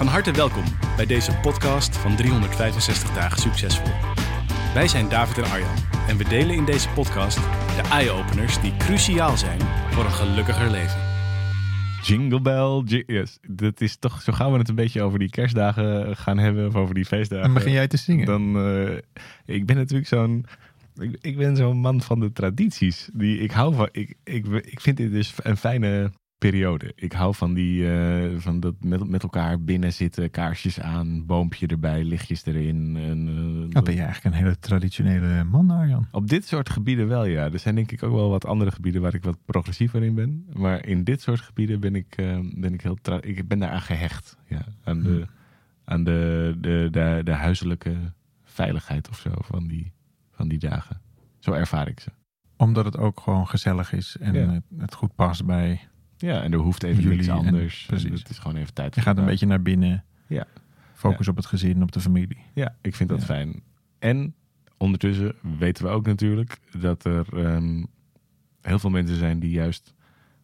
Van harte welkom bij deze podcast van 365 dagen succesvol. Wij zijn David en Arjan en we delen in deze podcast de eye-openers die cruciaal zijn voor een gelukkiger leven. Jingle bell, ji- yes. Dat is toch, zo gaan we het een beetje over die kerstdagen gaan hebben, of over die feestdagen. Dan begin jij te zingen. Dan, eh, ik ben natuurlijk zo'n, ik, ik ben zo'n man van de tradities. Die, ik hou van, ik, ik, ik vind dit dus een fijne periode. Ik hou van die, eh, van dat met, met elkaar binnen zitten, kaarsjes aan, boompje erbij, lichtjes erin. En, eh, Dan ben je eigenlijk een hele traditionele man, Arjan. op dit soort gebieden wel, ja. Er zijn denk ik ook wel wat andere gebieden waar ik wat progressiever in ben. Maar in dit soort gebieden ben ik, eh, ben ik heel... Ik ben daaraan gehecht. Ja, aan de, aan de, de, de, de huiselijke veiligheid of zo van die, van die dagen. Zo ervaar ik ze. Omdat het ook gewoon gezellig is en Ja. het goed past bij. Ja, en er hoeft even Jullie niks en- anders. precies. Het is gewoon even tijd Je gaat een beetje naar binnen. Ja. Focus op het gezin, op de familie. Ja, ik vind dat Ja. fijn. En ondertussen weten we ook natuurlijk dat er ehm, heel veel mensen zijn die juist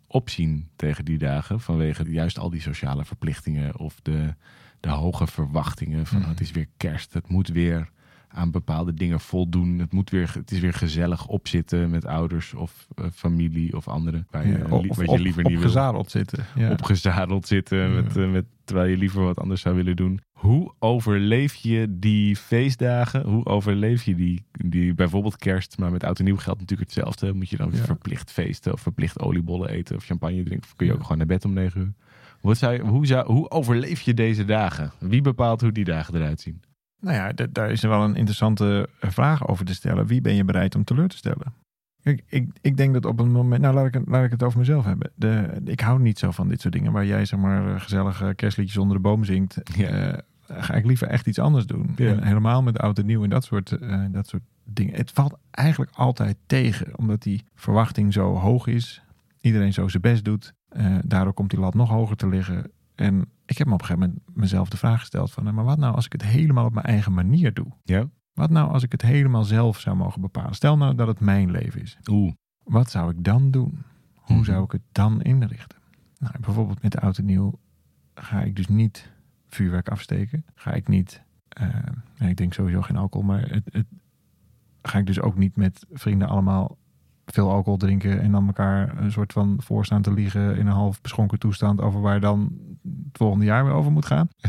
opzien tegen die dagen. Vanwege juist al die sociale verplichtingen of de, de hoge verwachtingen van Mhm. het is weer kerst. Het moet weer aan bepaalde dingen voldoen. Het, moet weer, het is weer gezellig opzitten met ouders of eh, familie of anderen. Waar je, Ja, li- of wat je op- liever niet wil opgezadeld zitten. Ja. opgezadeld zitten. Ja. Met, eh, met, terwijl je liever wat anders zou willen doen. Hoe overleef je die feestdagen? Hoe overleef je die, die bijvoorbeeld kerst? Maar met oud en nieuw geldt natuurlijk hetzelfde. Moet je dan verplicht feesten of verplicht oliebollen eten of champagne drinken? Of kun je ook gewoon naar bed om negen uur? Wat zou je, hoe, zou, hoe overleef je deze dagen? Wie bepaalt hoe die dagen eruit zien? Nou ja, daar is er wel een interessante eh, vraag over te stellen. Wie ben je bereid om teleur te stellen? Kijk, ik, ik denk dat op een moment. Nou, laat ik, het- laat ik het over mezelf hebben. De, ik hou niet zo van dit soort dingen. Waar jij zeg maar eh, gezellige kerstliedjes onder de boom zingt. Ja. eh, ga ik liever echt iets anders doen. Ja. En helemaal met oud en nieuw en dat soort, eh, dat soort dingen. Het valt eigenlijk altijd tegen. Omdat die verwachting zo hoog is. Iedereen zo zijn best doet. Eh, daardoor komt die lat nog hoger te liggen. En ik heb me op een gegeven moment mezelf de vraag gesteld van... maar wat nou als ik het helemaal op mijn eigen manier doe? Ja? Wat nou als ik het helemaal zelf zou mogen bepalen? Stel nou dat het mijn leven is. Oeh. Wat zou ik dan doen? Hoe Mhm. zou ik het dan inrichten? Nou, bijvoorbeeld met de oud en nieuw ga ik dus niet vuurwerk afsteken. Ga ik niet, eh, ik denk sowieso geen alcohol, maar het, het, ga ik dus ook niet met vrienden allemaal veel alcohol drinken en dan elkaar een soort van voorstaan te liegen in een half beschonken toestand over waar dan het volgende jaar weer over moet gaan.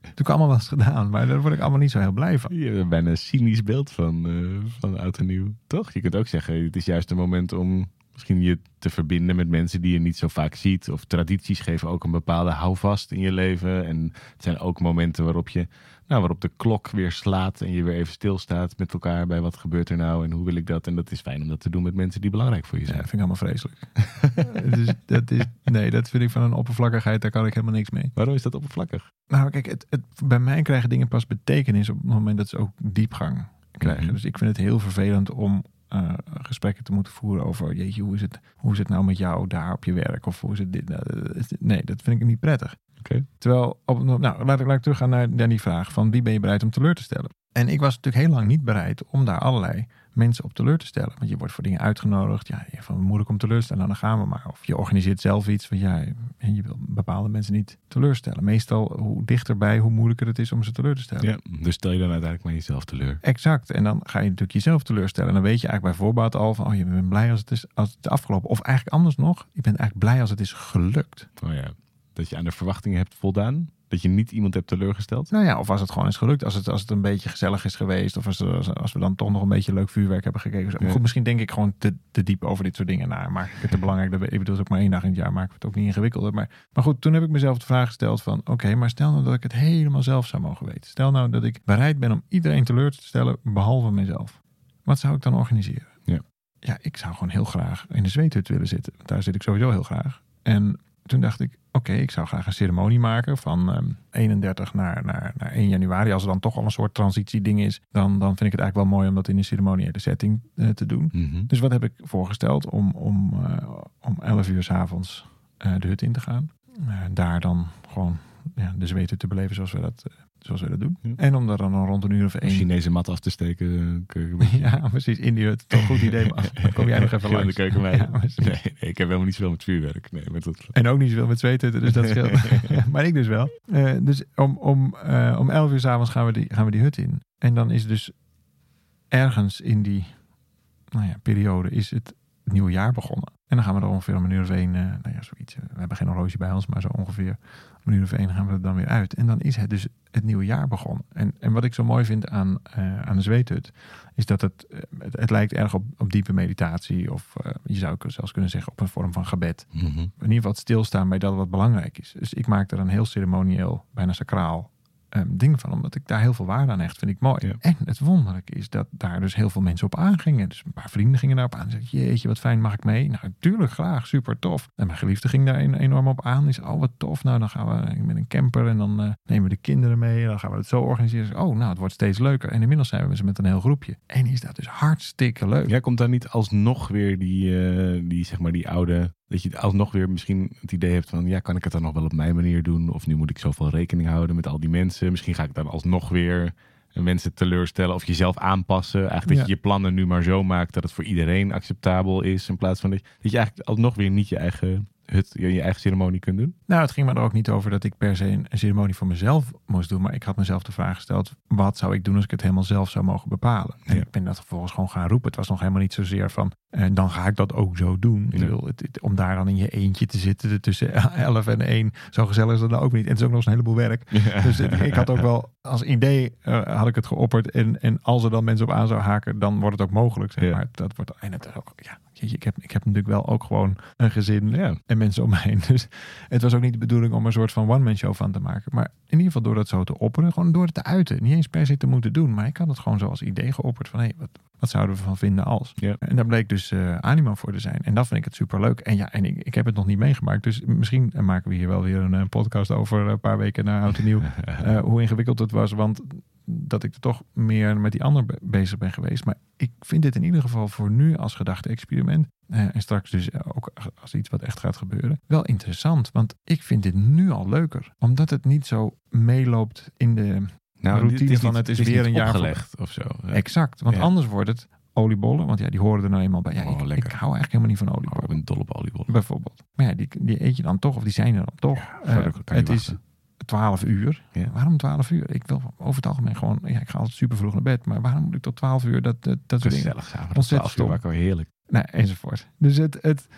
Heb ik allemaal eens gedaan, maar daar word ik allemaal niet zo heel blij van. Je hebt bijna een cynisch beeld van, eh, van oud en nieuw. Toch? Je kunt ook zeggen, het is juist een moment om misschien je te verbinden met mensen die je niet zo vaak ziet. Of tradities geven ook een bepaalde houvast in je leven. En het zijn ook momenten waarop je, nou, waarop de klok weer slaat en je weer even stilstaat met elkaar bij wat gebeurt er nou en hoe wil ik dat. En dat is fijn om dat te doen met mensen die belangrijk voor je Ja, zijn. dat vind ik allemaal vreselijk. dus dat is, nee, dat vind ik van een oppervlakkigheid, daar kan ik helemaal niks mee. Waarom is dat oppervlakkig? Nou, kijk, het, het, bij mij krijgen dingen pas betekenis op het moment dat ze ook diepgang krijgen. Mhm. Dus ik vind het heel vervelend om eh, gesprekken te moeten voeren over, jeetje, hoe is, het, hoe is het nou met jou daar op je werk? Of hoe is het dit? Nou, Nee, dat vind ik niet prettig. Terwijl, op, mo- nou, laat ik, laat ik teruggaan naar, naar die vraag van wie ben je bereid om teleur te stellen? En ik was natuurlijk heel lang niet bereid om daar allerlei mensen op teleur te stellen. Want je wordt voor dingen uitgenodigd. Ja, je van moeilijk om teleur te stellen, nou, dan gaan we maar. Of je organiseert zelf iets. Want ja, en je wil bepaalde mensen niet teleurstellen. Meestal, hoe dichterbij, hoe moeilijker het is om ze teleur te stellen. Ja, dus stel je dan uiteindelijk maar jezelf teleur. Exact. En dan ga je natuurlijk jezelf teleurstellen. En dan weet je eigenlijk bij voorbaat al van, oh, je bent blij als het is, als het is afgelopen. Of eigenlijk anders nog, je bent eigenlijk blij als het is gelukt. Oh ja, dat je aan de verwachtingen hebt voldaan. Dat je niet iemand hebt teleurgesteld. Nou ja, of als het gewoon is gelukt. Als het, als het een beetje gezellig is geweest. Of als, als, als we dan toch nog een beetje leuk vuurwerk hebben gekeken. Maar. Goed, misschien denk ik gewoon te, te diep over dit soort dingen na. Maak ik het te belangrijk. Dat we, ik bedoel, ook maar één dag in het jaar. Maak ik het ook niet ingewikkelder. Maar, maar goed, toen heb ik mezelf de vraag gesteld van... Oké, maar stel nou dat ik het helemaal zelf zou mogen weten. Stel nou dat ik bereid ben om iedereen teleur te stellen. Behalve mezelf. Wat zou ik dan organiseren? Ja. Ja, ik zou gewoon heel graag in de zweethut willen zitten. Want daar zit ik sowieso heel graag. En toen dacht ik, oké, ik zou graag een ceremonie maken van ehm, 31 naar, naar, naar 1 januari. Als er dan toch al een soort transitieding is, dan, dan vind ik het eigenlijk wel mooi om dat in een ceremoniële setting eh, te doen. Mhm. Dus wat heb ik voorgesteld om, om, eh, om 11 uur 's avonds eh, de hut in te gaan. Daar dan gewoon ja, de zweten te beleven zoals we dat, eh, zoals we dat doen. Ja. En om daar dan rond een uur of Een één... Chinese mat af te steken. eh, een Ja, precies. In die hut. Toch een goed idee. Maar dan kom jij nog even langs. keukenmeid. Ja, precies. Nee, nee, ik heb helemaal niet zoveel met vuurwerk. Nee, maar dat... En ook niet zoveel met zweethutten, dus dat scheelt. maar ik dus wel. Eh, dus om, om, om 11 uur s'avonds gaan, we die- gaan we die hut in. En dan is dus ergens in die nou ja, periode is het nieuwe jaar begonnen. En dan gaan we er ongeveer om een uur of één, eh, nou ja, zoiets. eh, We hebben geen horloge bij ons, maar zo ongeveer om een uur of één gaan we er dan weer uit. En dan is het dus het nieuwe jaar begonnen. En, en wat ik zo mooi vind aan, eh, aan de zweethut, is dat het, het, het lijkt erg op, op diepe meditatie. Of je zou zelfs kunnen zeggen op een vorm van gebed Mhm. in ieder geval stilstaan bij dat wat belangrijk is. Dus ik maak er een heel ceremonieel, bijna sacraal ehm, ding van. Omdat ik daar heel veel waarde aan hecht. Vind ik mooi. Ja. En het wonderlijke is dat daar dus heel veel mensen op aangingen. Dus een paar vrienden gingen daarop aan. Zeg, jeetje, wat fijn, mag ik mee? Nou, natuurlijk, graag, super tof. En mijn geliefde ging daar enorm op aan. Die zei, oh, wat tof. Nou, dan gaan we met een camper en dan eh, nemen we de kinderen mee. En dan gaan we het zo organiseren. Oh, nou, het wordt steeds leuker. En inmiddels zijn we met een heel groepje. En is dat dus hartstikke leuk. Ja, komt daar niet alsnog weer die, eh, die, zeg maar, die oude... Dat je alsnog weer misschien het idee hebt van... Ja, kan ik het dan nog wel op mijn manier doen? Of nu moet ik zoveel rekening houden met al die mensen. Misschien ga ik dan alsnog weer mensen teleurstellen of jezelf aanpassen. Eigenlijk dat Ja. je je plannen nu maar zo maakt dat het voor iedereen acceptabel is. In plaats van dat je, dat je eigenlijk alsnog weer niet je eigen hut, je, je eigen ceremonie kunt doen. Nou, het ging me er ook niet over dat ik per se een, een ceremonie voor mezelf moest doen. Maar ik had mezelf de vraag gesteld: wat zou ik doen als ik het helemaal zelf zou mogen bepalen? En Ja. ik ben dat vervolgens gewoon gaan roepen. Het was nog helemaal niet zozeer van: eh, dan ga ik dat ook zo doen. Ik bedoel, het, het- om daar dan in je eentje te zitten tussen 11 en 1, zo gezellig is dat nou ook niet. En het is ook nog eens een heleboel werk. Dus het- ik had ook wel als idee eh, had ik het geopperd. En, en als er dan mensen op aan zou haken, dan wordt het ook mogelijk. Zeg Ja. maar. Dat wordt, en het is ook, ja, jeetje, ik, heb, ik heb natuurlijk wel ook gewoon een gezin Ja. en mensen om me heen. Dus het was ook niet de bedoeling om een soort van one-man show van te maken. Maar in ieder geval door dat zo te opperen, gewoon door het te uiten. Niet eens per se te moeten doen, maar ik had het gewoon zo als idee geopperd van hé, wat, wat zouden we van vinden als? Ja. En daar bleek dus eh animo voor te zijn. En dat vind ik het super leuk. En ja, en ik, ik heb het nog niet meegemaakt. Dus misschien eh, maken we hier wel weer een eh, podcast over een paar weken na oud en nieuw. eh, hoe ingewikkeld het was. Want dat ik er toch meer met die ander be- bezig ben geweest. Maar ik vind dit in ieder geval voor nu als gedachte-experiment. eh, en straks dus ook als iets wat echt gaat gebeuren. Wel interessant. Want ik vind dit nu al leuker. Omdat het niet zo meeloopt in de Nou, routine dit van niet- het is weer een jaar opgelegd of zo. Ja. Exact. Want Ja. anders wordt het oliebollen. Want ja, die horen er nou eenmaal bij. Ja, Oh, ik, lekker. ik hou eigenlijk helemaal niet van Oh, ik oliebollen. ben dol op oliebollen. Bijvoorbeeld. Maar ja, die, die eet je dan toch. Of die zijn er dan toch. Eh, het is wachten. 12 uur. Ja. Waarom 12 uur? Ik wil over het algemeen gewoon... Ja, ik ga altijd super vroeg naar bed. Maar waarom moet ik tot 12 uur dat, dat, dat soort dingen? Gezellig. Ontzettend stom. wakker, heerlijk. Nou, enzovoort. Dus het, het,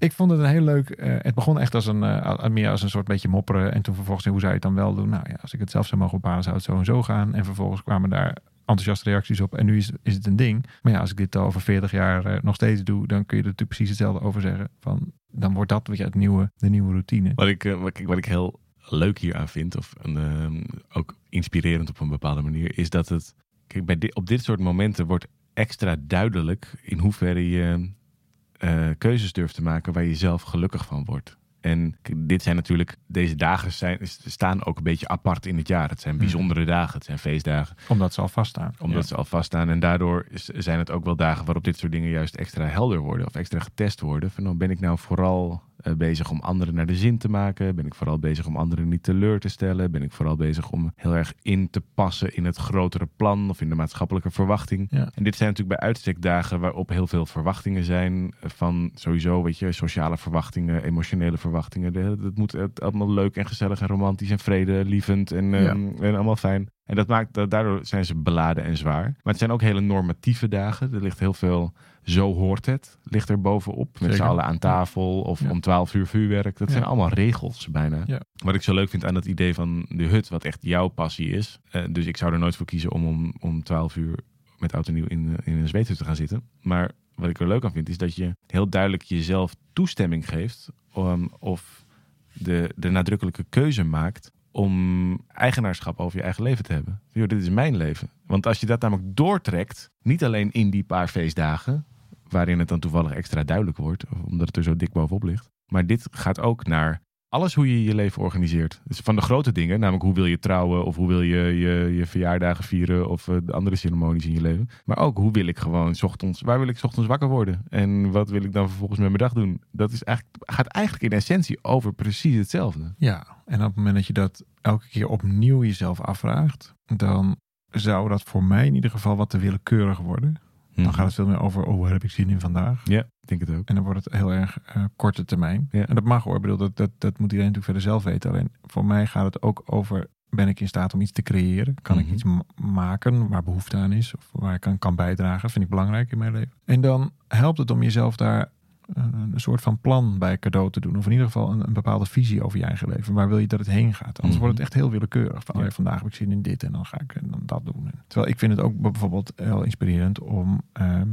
ik vond het een heel leuk. eh, het begon echt als een, eh, al- meer als een soort beetje mopperen. En toen vervolgens, hoe zou je het dan wel doen? Nou ja, als ik het zelf zou mogen bepalen, zou het zo en zo gaan. En vervolgens kwamen daar enthousiaste reacties op. En nu is, is het een ding. Maar ja, als ik dit over 40 jaar eh, nog steeds doe, dan kun je er natuurlijk precies hetzelfde over zeggen. Van, dan wordt dat weer het nieuwe, de nieuwe routine. Wat ik, wat, ik, wat ik heel leuk hier aan vind, of een, ehm, ook inspirerend op een bepaalde manier, is dat het. Kijk, bij dit, op dit soort momenten wordt extra duidelijk in hoeverre je keuzes durft te maken waar je zelf gelukkig van wordt. En dit zijn natuurlijk, deze dagen zijn, staan ook een beetje apart in het jaar. Het zijn bijzondere dagen, het zijn feestdagen. Omdat ze al vaststaan. Omdat ze al vaststaan. En daardoor is- zijn het ook wel dagen waarop dit soort dingen juist extra helder worden. Of extra getest worden. Van, nou, ben ik nou vooral eh, bezig om anderen naar de zin te maken? Ben ik vooral bezig om anderen niet teleur te stellen? Ben ik vooral bezig om heel erg in te passen in het grotere plan of in de maatschappelijke verwachting? Ja. En dit zijn natuurlijk bij uitstek dagen waarop heel veel verwachtingen zijn. eh, Van sowieso, weet je, sociale verwachtingen, emotionele verwachtingen. De- Het moet het allemaal leuk en gezellig en romantisch en vredelievend en, Ja. ehm, en allemaal fijn. En dat maakt, da- daardoor zijn ze beladen en zwaar. Maar het zijn ook hele normatieve dagen. Er ligt heel veel, zo hoort het, ligt er bovenop. Met z'n allen aan tafel of Ja. om 12 uur vuurwerk. Dat Ja. zijn allemaal regels bijna. Ja. Wat ik zo leuk vind aan het idee van de hut, wat echt jouw passie is. Eh, dus ik zou er nooit voor kiezen om om, om 12 uur met oud en nieuw in, in een zweethut te gaan zitten. Maar wat ik er leuk aan vind, is dat je heel duidelijk jezelf toestemming geeft. Of de, de nadrukkelijke keuze maakt om eigenaarschap over je eigen leven te hebben. Yo, dit is mijn leven. Want als je dat namelijk doortrekt, niet alleen in die paar feestdagen, waarin het dan toevallig extra duidelijk wordt, omdat het er zo dik bovenop ligt. Maar dit gaat ook naar alles hoe je je leven organiseert. Dus van de grote dingen, namelijk hoe wil je trouwen of hoe wil je je, je verjaardagen vieren of eh, de andere ceremonies in je leven. Maar ook hoe wil ik gewoon ochtends, waar wil ik ochtends wakker worden en wat wil ik dan vervolgens met mijn dag doen. Dat is eigenlijk, gaat eigenlijk in essentie over precies hetzelfde. Ja, en op het moment dat je dat elke keer opnieuw jezelf afvraagt, dan zou dat voor mij in ieder geval wat te willekeurig worden. Dan gaat het veel meer over, oh, waar heb ik zin in vandaag? Ja, ik denk het ook. En dan wordt het heel erg eh, korte termijn. Ja. En dat mag hoor. Ik bedoel, dat, dat, dat moet iedereen natuurlijk verder zelf weten. Alleen voor mij gaat het ook over, ben ik in staat om iets te creëren? Kan Mhm. ik iets ma- maken waar behoefte aan is? Of waar ik aan kan bijdragen? Vind ik belangrijk in mijn leven. En dan helpt het om jezelf daar eh, een soort van plan bij cadeau te doen. Of in ieder geval een, een bepaalde visie over je eigen leven. Waar wil je dat het heen gaat? Anders Mhm. wordt het echt heel willekeurig. Van, Ja. oh ja, vandaag heb ik zin in dit en dan ga ik eh, dan dat doen. Terwijl ik vind het ook bijvoorbeeld heel inspirerend om ehm,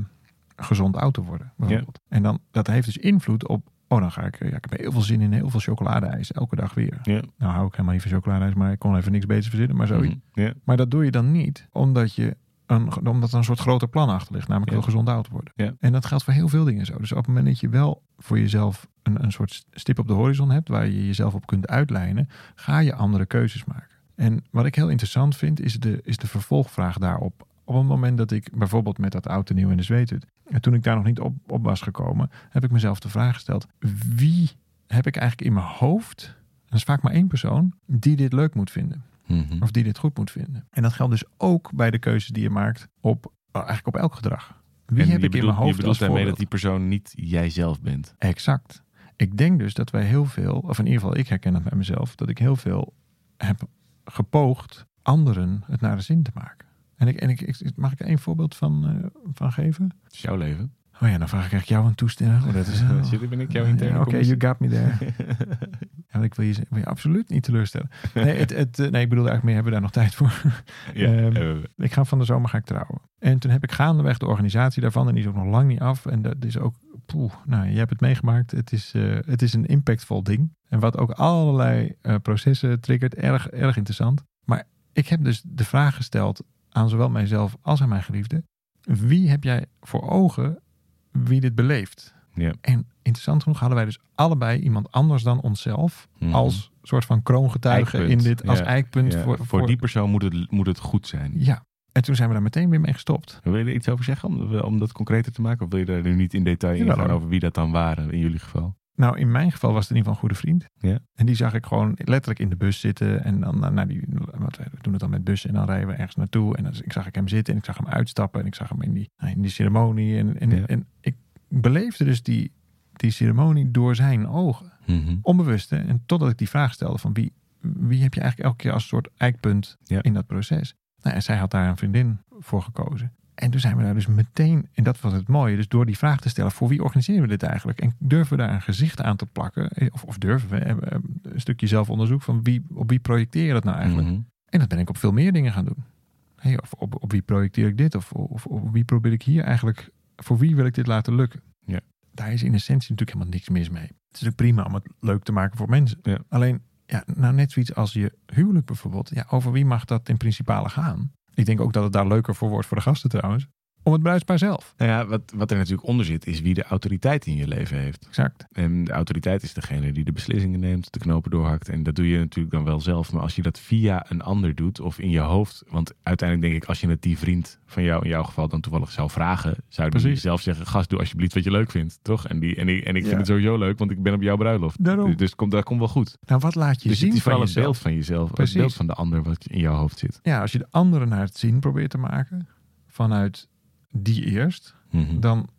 gezond oud te worden. Bijvoorbeeld. En dan, dat heeft dus invloed op... Oh, dan ga ik... Ja, ik heb heel veel zin in heel veel chocoladeijs. Elke dag weer. Ja. Nou hou ik helemaal niet van chocoladeijs. Maar ik kon even niks beters verzinnen. Maar zoiets. Mhm. Ja. Maar dat doe je dan niet omdat je een, omdat er een soort groter plan achter ligt, namelijk heel gezond oud worden. En dat geldt voor heel veel dingen zo. Dus op het moment dat je wel voor jezelf een, een soort stip op de horizon hebt, waar je jezelf op kunt uitlijnen, ga je andere keuzes maken. En wat ik heel interessant vind, is de, is de vervolgvraag daarop. Op het moment dat ik bijvoorbeeld met dat oud en nieuw in de zweethut, en toen ik daar nog niet op, op was gekomen, heb ik mezelf de vraag gesteld: wie heb ik eigenlijk in mijn hoofd, dat is vaak maar één persoon, die dit leuk moet vinden? Mhm. Of die dit goed moet vinden. En dat geldt dus ook bij de keuzes die je maakt op, oh, eigenlijk op elk gedrag. Wie En heb ik in mijn hoofd Je bedoelt daarmee dat die persoon niet jijzelf bent. Exact. Ik denk dus dat wij heel veel, of in ieder geval ik herken dat bij mezelf, dat ik heel veel heb gepoogd anderen het naar de zin te maken. En ik, en ik, ik- mag ik er één voorbeeld van, eh, van geven? Het is jouw leven. Oh ja, dan vraag ik echt jou een toestemming. Oh, dat is, oh. Jullie ben ik jouw Ja, interne Oké, commissie. you got me there. Ja, ik wil je, wil je absoluut niet teleurstellen. Nee, het, het, eh, nee ik bedoel eigenlijk meer, hebben we daar nog tijd voor? Ja, Ehm. Ik ga van de zomer ga ik trouwen. En toen heb ik gaandeweg de organisatie daarvan. En die is ook nog lang niet af. En dat is ook, poeh, nou, je hebt het meegemaakt. Het is, eh, het is een impactvol ding. En wat ook allerlei eh, processen triggert. Erg, erg interessant. Maar ik heb dus de vraag gesteld aan zowel mijzelf als aan mijn geliefde. Wie heb jij voor ogen wie dit beleeft? Ja. En interessant genoeg hadden wij dus allebei iemand anders dan onszelf. Mhm. Als soort van kroongetuige Eikpunt. in dit. Als Ja. eikpunt Ja, voor, voor, die persoon moet het, moet het goed zijn. Ja. En toen zijn we daar meteen weer mee gestopt. Wil je er iets over zeggen om, om dat concreter te maken? Of wil je daar nu niet in detail in gaan over wie dat dan waren in jullie geval? Nou, in mijn geval was het in ieder geval een goede vriend. Ja. En die zag ik gewoon letterlijk in de bus zitten. En dan, nou, nou, die, wat, we doen het dan met bussen. En dan rijden we ergens naartoe. En dan, ik zag ik hem zitten en ik zag hem uitstappen. En ik zag hem in die, nou, in die ceremonie. En, en, Ja. en ik beleefde dus die, die ceremonie door zijn ogen. Mhm. Onbewust. Hè? En totdat ik die vraag stelde van wie, wie heb je eigenlijk elke keer als soort eikpunt Ja. in dat proces. Nou, en zij had daar een vriendin voor gekozen. En toen zijn we daar dus meteen, en dat was het mooie, dus door die vraag te stellen, voor wie organiseren we dit eigenlijk? En durven we daar een gezicht aan te plakken? Eh, Of, of durven we eh, eh, een stukje zelfonderzoek van wie, op wie projecteer je dat nou eigenlijk? Mhm. En dat ben ik op veel meer dingen gaan doen. Hey, of op, op wie projecteer ik dit? Of, of op wie probeer ik hier eigenlijk, voor wie wil ik dit laten lukken? Ja. Daar is in essentie natuurlijk helemaal niks mis mee. Het is ook prima om het leuk te maken voor mensen. Ja. Alleen, ja, nou net zoiets als je huwelijk bijvoorbeeld. Ja, over wie mag dat in principale gaan? Ik denk ook dat het daar leuker voor wordt voor de gasten trouwens. Om het bruidspaar zelf. Nou ja, wat, wat er natuurlijk onder zit, is wie de autoriteit in je leven heeft. Exact. En de autoriteit is degene die de beslissingen neemt, de knopen doorhakt. En dat doe je natuurlijk dan wel zelf. Maar als je dat via een ander doet of in je hoofd. Want uiteindelijk denk ik, als je het die vriend van jou in jouw geval dan toevallig zou vragen. Zou die Precies. zelf zeggen, gast, doe alsjeblieft wat je leuk vindt. Toch? En, die, en, ik- en ik Ja. vind het sowieso leuk, want ik ben op jouw bruiloft. Daarom. Dus, dus komt, dat komt wel goed. Nou, wat laat je dus zien het is van vooral het jezelf? beeld van jezelf. Precies. Het beeld van de ander wat in jouw hoofd zit. Ja, als je de anderen naar het zien probeert te maken. Vanuit die eerst. Mhm. dan,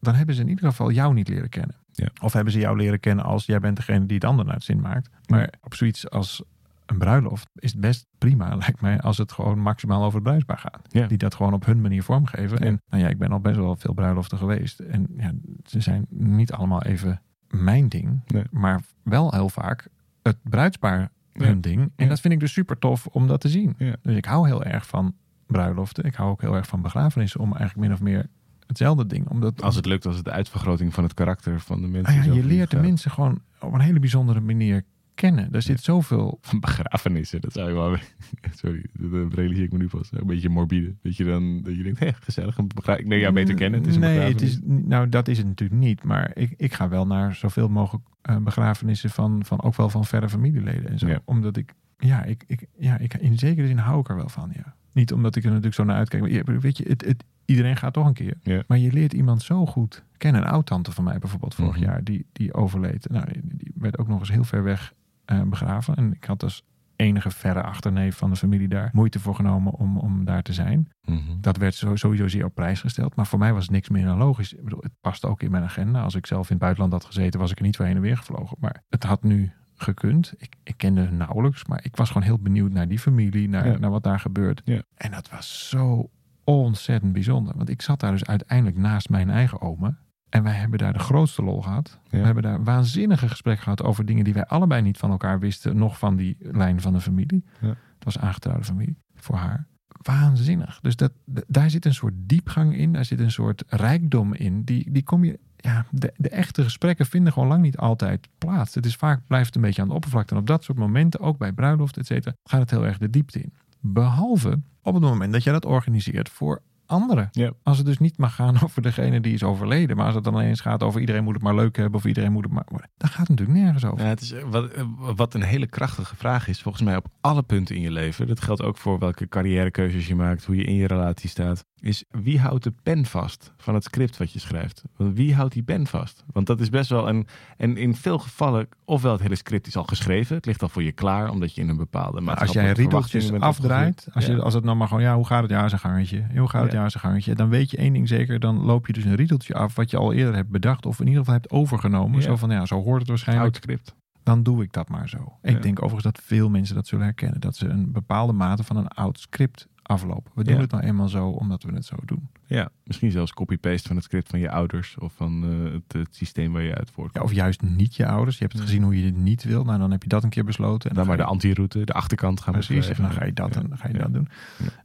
dan hebben ze in ieder geval jou niet leren kennen. Ja. Of hebben ze jou leren kennen als jij bent degene die het ander naar het zin maakt. Maar op zoiets als een bruiloft is het best prima, lijkt mij, als het gewoon maximaal over het bruidspaar gaat. Ja. Die dat gewoon op hun manier vormgeven. En nou ja, ik ben al best wel veel bruiloften geweest. En ja, ze zijn niet allemaal even mijn ding, Nee. maar wel heel vaak het bruidspaar hun ding. En dat vind ik dus super tof om dat te zien. Dus ik hou heel erg van bruiloften. Ik hou ook heel erg van begrafenissen om eigenlijk min of meer hetzelfde ding. Omdat Als het lukt, als het de uitvergroting van het karakter van de mensen Ah ja, je leert de gaat. mensen gewoon op een hele bijzondere manier kennen. Er zit zoveel... Van begrafenissen, dat zou je wel... Sorry, dat realiseer ik me nu pas. Een beetje morbide. Dat je dan dat je denkt, hé, gezellig. Een begra- ik neem jou beter kennen. Het is een nee, het is, nou dat is het natuurlijk niet. Maar ik, ik ga wel naar zoveel mogelijk eh, begrafenissen van, van ook wel van verre familieleden en zo. Ja. Omdat ik, ja, ik, ik, ja, ik, in zekere zin hou ik er wel van, ja. Niet omdat ik er natuurlijk zo naar uitkijk. Maar je- weet je, het, het, iedereen gaat toch een keer. Maar je leert iemand zo goed kennen. Een oud-tante van mij bijvoorbeeld vorig Mhm. jaar, die, die overleed. Nou, die, werd ook nog eens heel ver weg eh, begraven. En ik had als enige verre achterneef van de familie daar moeite voor genomen om, om daar te zijn. Mhm. Dat werd sowieso zeer op prijs gesteld. Maar voor mij was het niks meer dan logisch. Ik bedoel, het past ook in mijn agenda. Als ik zelf in het buitenland had gezeten, was ik er niet voor heen en weer gevlogen. Maar het had nu gekund. Ik, ik kende nauwelijks. Maar ik was gewoon heel benieuwd naar die familie. Naar, Ja. naar wat daar gebeurt. Ja. En dat was zo ontzettend bijzonder. Want ik zat daar dus uiteindelijk naast mijn eigen oma. En wij hebben daar de grootste lol gehad. Ja. We hebben daar waanzinnige gesprekken gehad over dingen die wij allebei niet van elkaar wisten. Nog van die lijn van de familie. Ja. Het was aangetrouwde familie voor haar. Waanzinnig. Dus dat, daar zit een soort diepgang in. Daar zit een soort rijkdom in. Die, die kom je. Ja, de, de echte gesprekken vinden gewoon lang niet altijd plaats. Het is vaak blijft het een beetje aan de oppervlakte. En op dat soort momenten, ook bij bruiloft, et cetera, gaat het heel erg de diepte in. Behalve op het moment dat jij dat organiseert voor anderen. Ja. Als het dus niet mag gaan over degene die is overleden. Maar als het dan ineens gaat over iedereen moet het maar leuk hebben. Of iedereen moet het maar... Dan gaat het natuurlijk nergens over. Ja, het is, eh, wat, eh, wat een hele krachtige vraag is, volgens mij op alle punten in je leven. Dat geldt ook voor welke carrièrekeuzes je maakt, hoe je in je relatie staat. Is wie houdt de pen vast van het script wat je schrijft? Want wie houdt die pen vast? Want dat is best wel een. En in veel gevallen, ofwel het hele script is al geschreven, het ligt al voor je klaar, omdat je in een bepaalde. Maar als jij riedeltjes verwachtingen bent afdraait, als, je, Ja. als het nou maar gewoon, ja, hoe gaat het? Ja, zijn gangetje. Hoe gaat het? Ja. Ja, zijn gangetje. Dan weet je één ding zeker, dan loop je dus een riedeltje af wat je al eerder hebt bedacht of in ieder geval hebt overgenomen. Ja. Zo van, ja, zo hoort het waarschijnlijk. Script. Dan doe ik dat maar zo. Ik Ja. denk overigens dat veel mensen dat zullen herkennen. Dat ze een bepaalde mate van een oud script aflopen. We doen Ja. het nou eenmaal zo omdat we het zo doen. Ja, misschien zelfs copy-paste van het script van je ouders of van eh, het, het systeem waar je uit voortkomt. Ja, of juist niet je ouders. Je hebt het gezien hoe je dit niet wil. Nou, dan heb je dat een keer besloten. En dan maar de antiroute, de achterkant gaan Precies, en dan ga je dat, en dan ga je dat doen.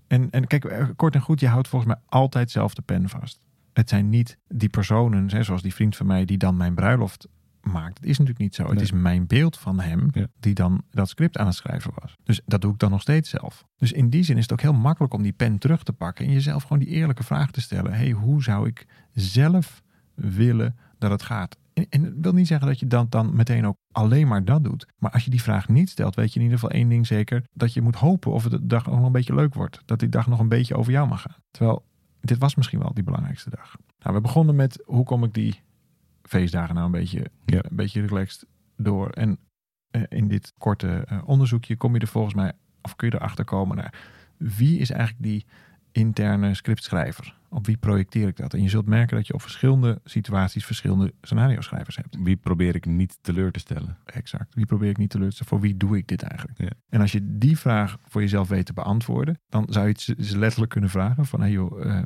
En, en kijk, eh, kort en goed, je houdt volgens mij altijd zelf de pen vast. Het zijn niet die personen, hè, zoals die vriend van mij, die dan mijn bruiloft maakt. Het is natuurlijk niet zo. Het is mijn beeld van hem Ja. die dan dat script aan het schrijven was. Dus dat doe ik dan nog steeds zelf. Dus in die zin is het ook heel makkelijk om die pen terug te pakken en jezelf gewoon die eerlijke vraag te stellen. hey, hoe zou ik zelf willen dat het gaat? En, dat wil niet zeggen dat je dan, dan meteen ook alleen maar dat doet. Maar als je die vraag niet stelt, weet je in ieder geval één ding zeker. Dat je moet hopen of het de dag ook nog een beetje leuk wordt. Dat die dag nog een beetje over jou mag gaan. Terwijl, dit was misschien wel die belangrijkste dag. Nou, we begonnen met hoe kom ik die feestdagen nou een beetje, Ja. een beetje relaxed door. En eh, in dit korte eh, onderzoekje kom je er volgens mij, of kun je erachter komen naar wie is eigenlijk die interne scriptschrijver? Op wie projecteer ik dat? En je zult merken dat je op verschillende situaties verschillende scenario schrijvers hebt. Wie probeer ik niet teleur te stellen? Exact. Wie probeer ik niet te stellen? Voor wie doe ik dit eigenlijk? Ja. En als je die vraag voor jezelf weet te beantwoorden, dan zou je het ze- ze letterlijk kunnen vragen van, hey joh, eh,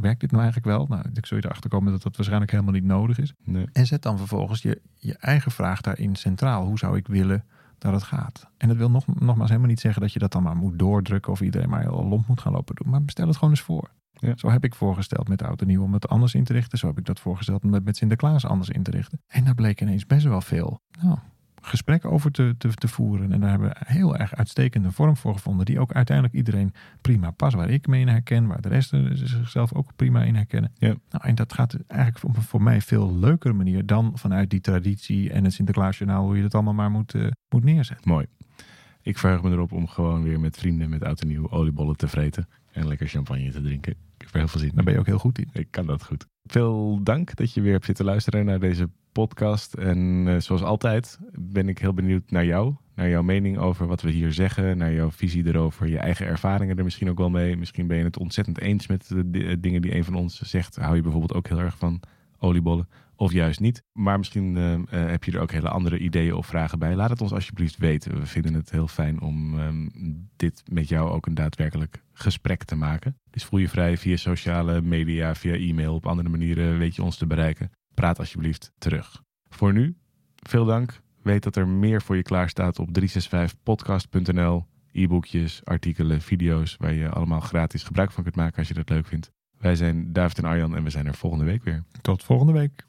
werkt dit nou eigenlijk wel? Nou, ik zul je erachter komen dat dat waarschijnlijk helemaal niet nodig is. Nee. En zet dan vervolgens je, je eigen vraag daarin centraal. Hoe zou ik willen dat het gaat? En dat wil nog, nogmaals helemaal niet zeggen dat je dat dan maar moet doordrukken of iedereen maar heel lomp moet gaan lopen doen. Maar stel het gewoon eens voor. Ja. Zo heb ik voorgesteld met Oud en Nieuw om het anders in te richten. Zo heb ik dat voorgesteld om het met Sinterklaas anders in te richten. En daar bleek ineens best wel veel nou, gesprekken over te, te, te voeren. En daar hebben we heel erg uitstekende vorm voor gevonden. Die ook uiteindelijk iedereen prima past. Waar ik me in herken. Waar de rest zichzelf ook prima in herkennen. Ja. Nou, en dat gaat eigenlijk op een voor mij veel leukere manier dan vanuit die traditie en het Sinterklaasjournaal. Hoe je het allemaal maar moet, eh, moet neerzetten. Mooi. Ik verheug me erop om gewoon weer met vrienden met oud en nieuw oliebollen te vreten. En lekker champagne te drinken. Ik heb er heel veel zin in. Daar ben je ook heel goed in. Ik kan dat goed. Veel dank dat je weer hebt zitten luisteren naar deze podcast. En eh, zoals altijd ben ik heel benieuwd naar jou. Naar jouw mening over wat we hier zeggen. Naar jouw visie erover. Je eigen ervaringen er misschien ook wel mee. Misschien ben je het ontzettend eens met de di- dingen die een van ons zegt. Hou je bijvoorbeeld ook heel erg van oliebollen. Of juist niet. Maar misschien eh, eh, heb je er ook hele andere ideeën of vragen bij. Laat het ons alsjeblieft weten. We vinden het heel fijn om ehm, dit met jou ook een daadwerkelijk gesprek te maken. Dus voel je vrij via sociale media, via e-mail. Op andere manieren weet je ons te bereiken. Praat alsjeblieft terug. Voor nu, veel dank. Weet dat er meer voor je klaar staat op 365podcast.nl. E-boekjes, artikelen, video's waar je allemaal gratis gebruik van kunt maken als je dat leuk vindt. Wij zijn David en Arjan en we zijn er volgende week weer. Tot volgende week.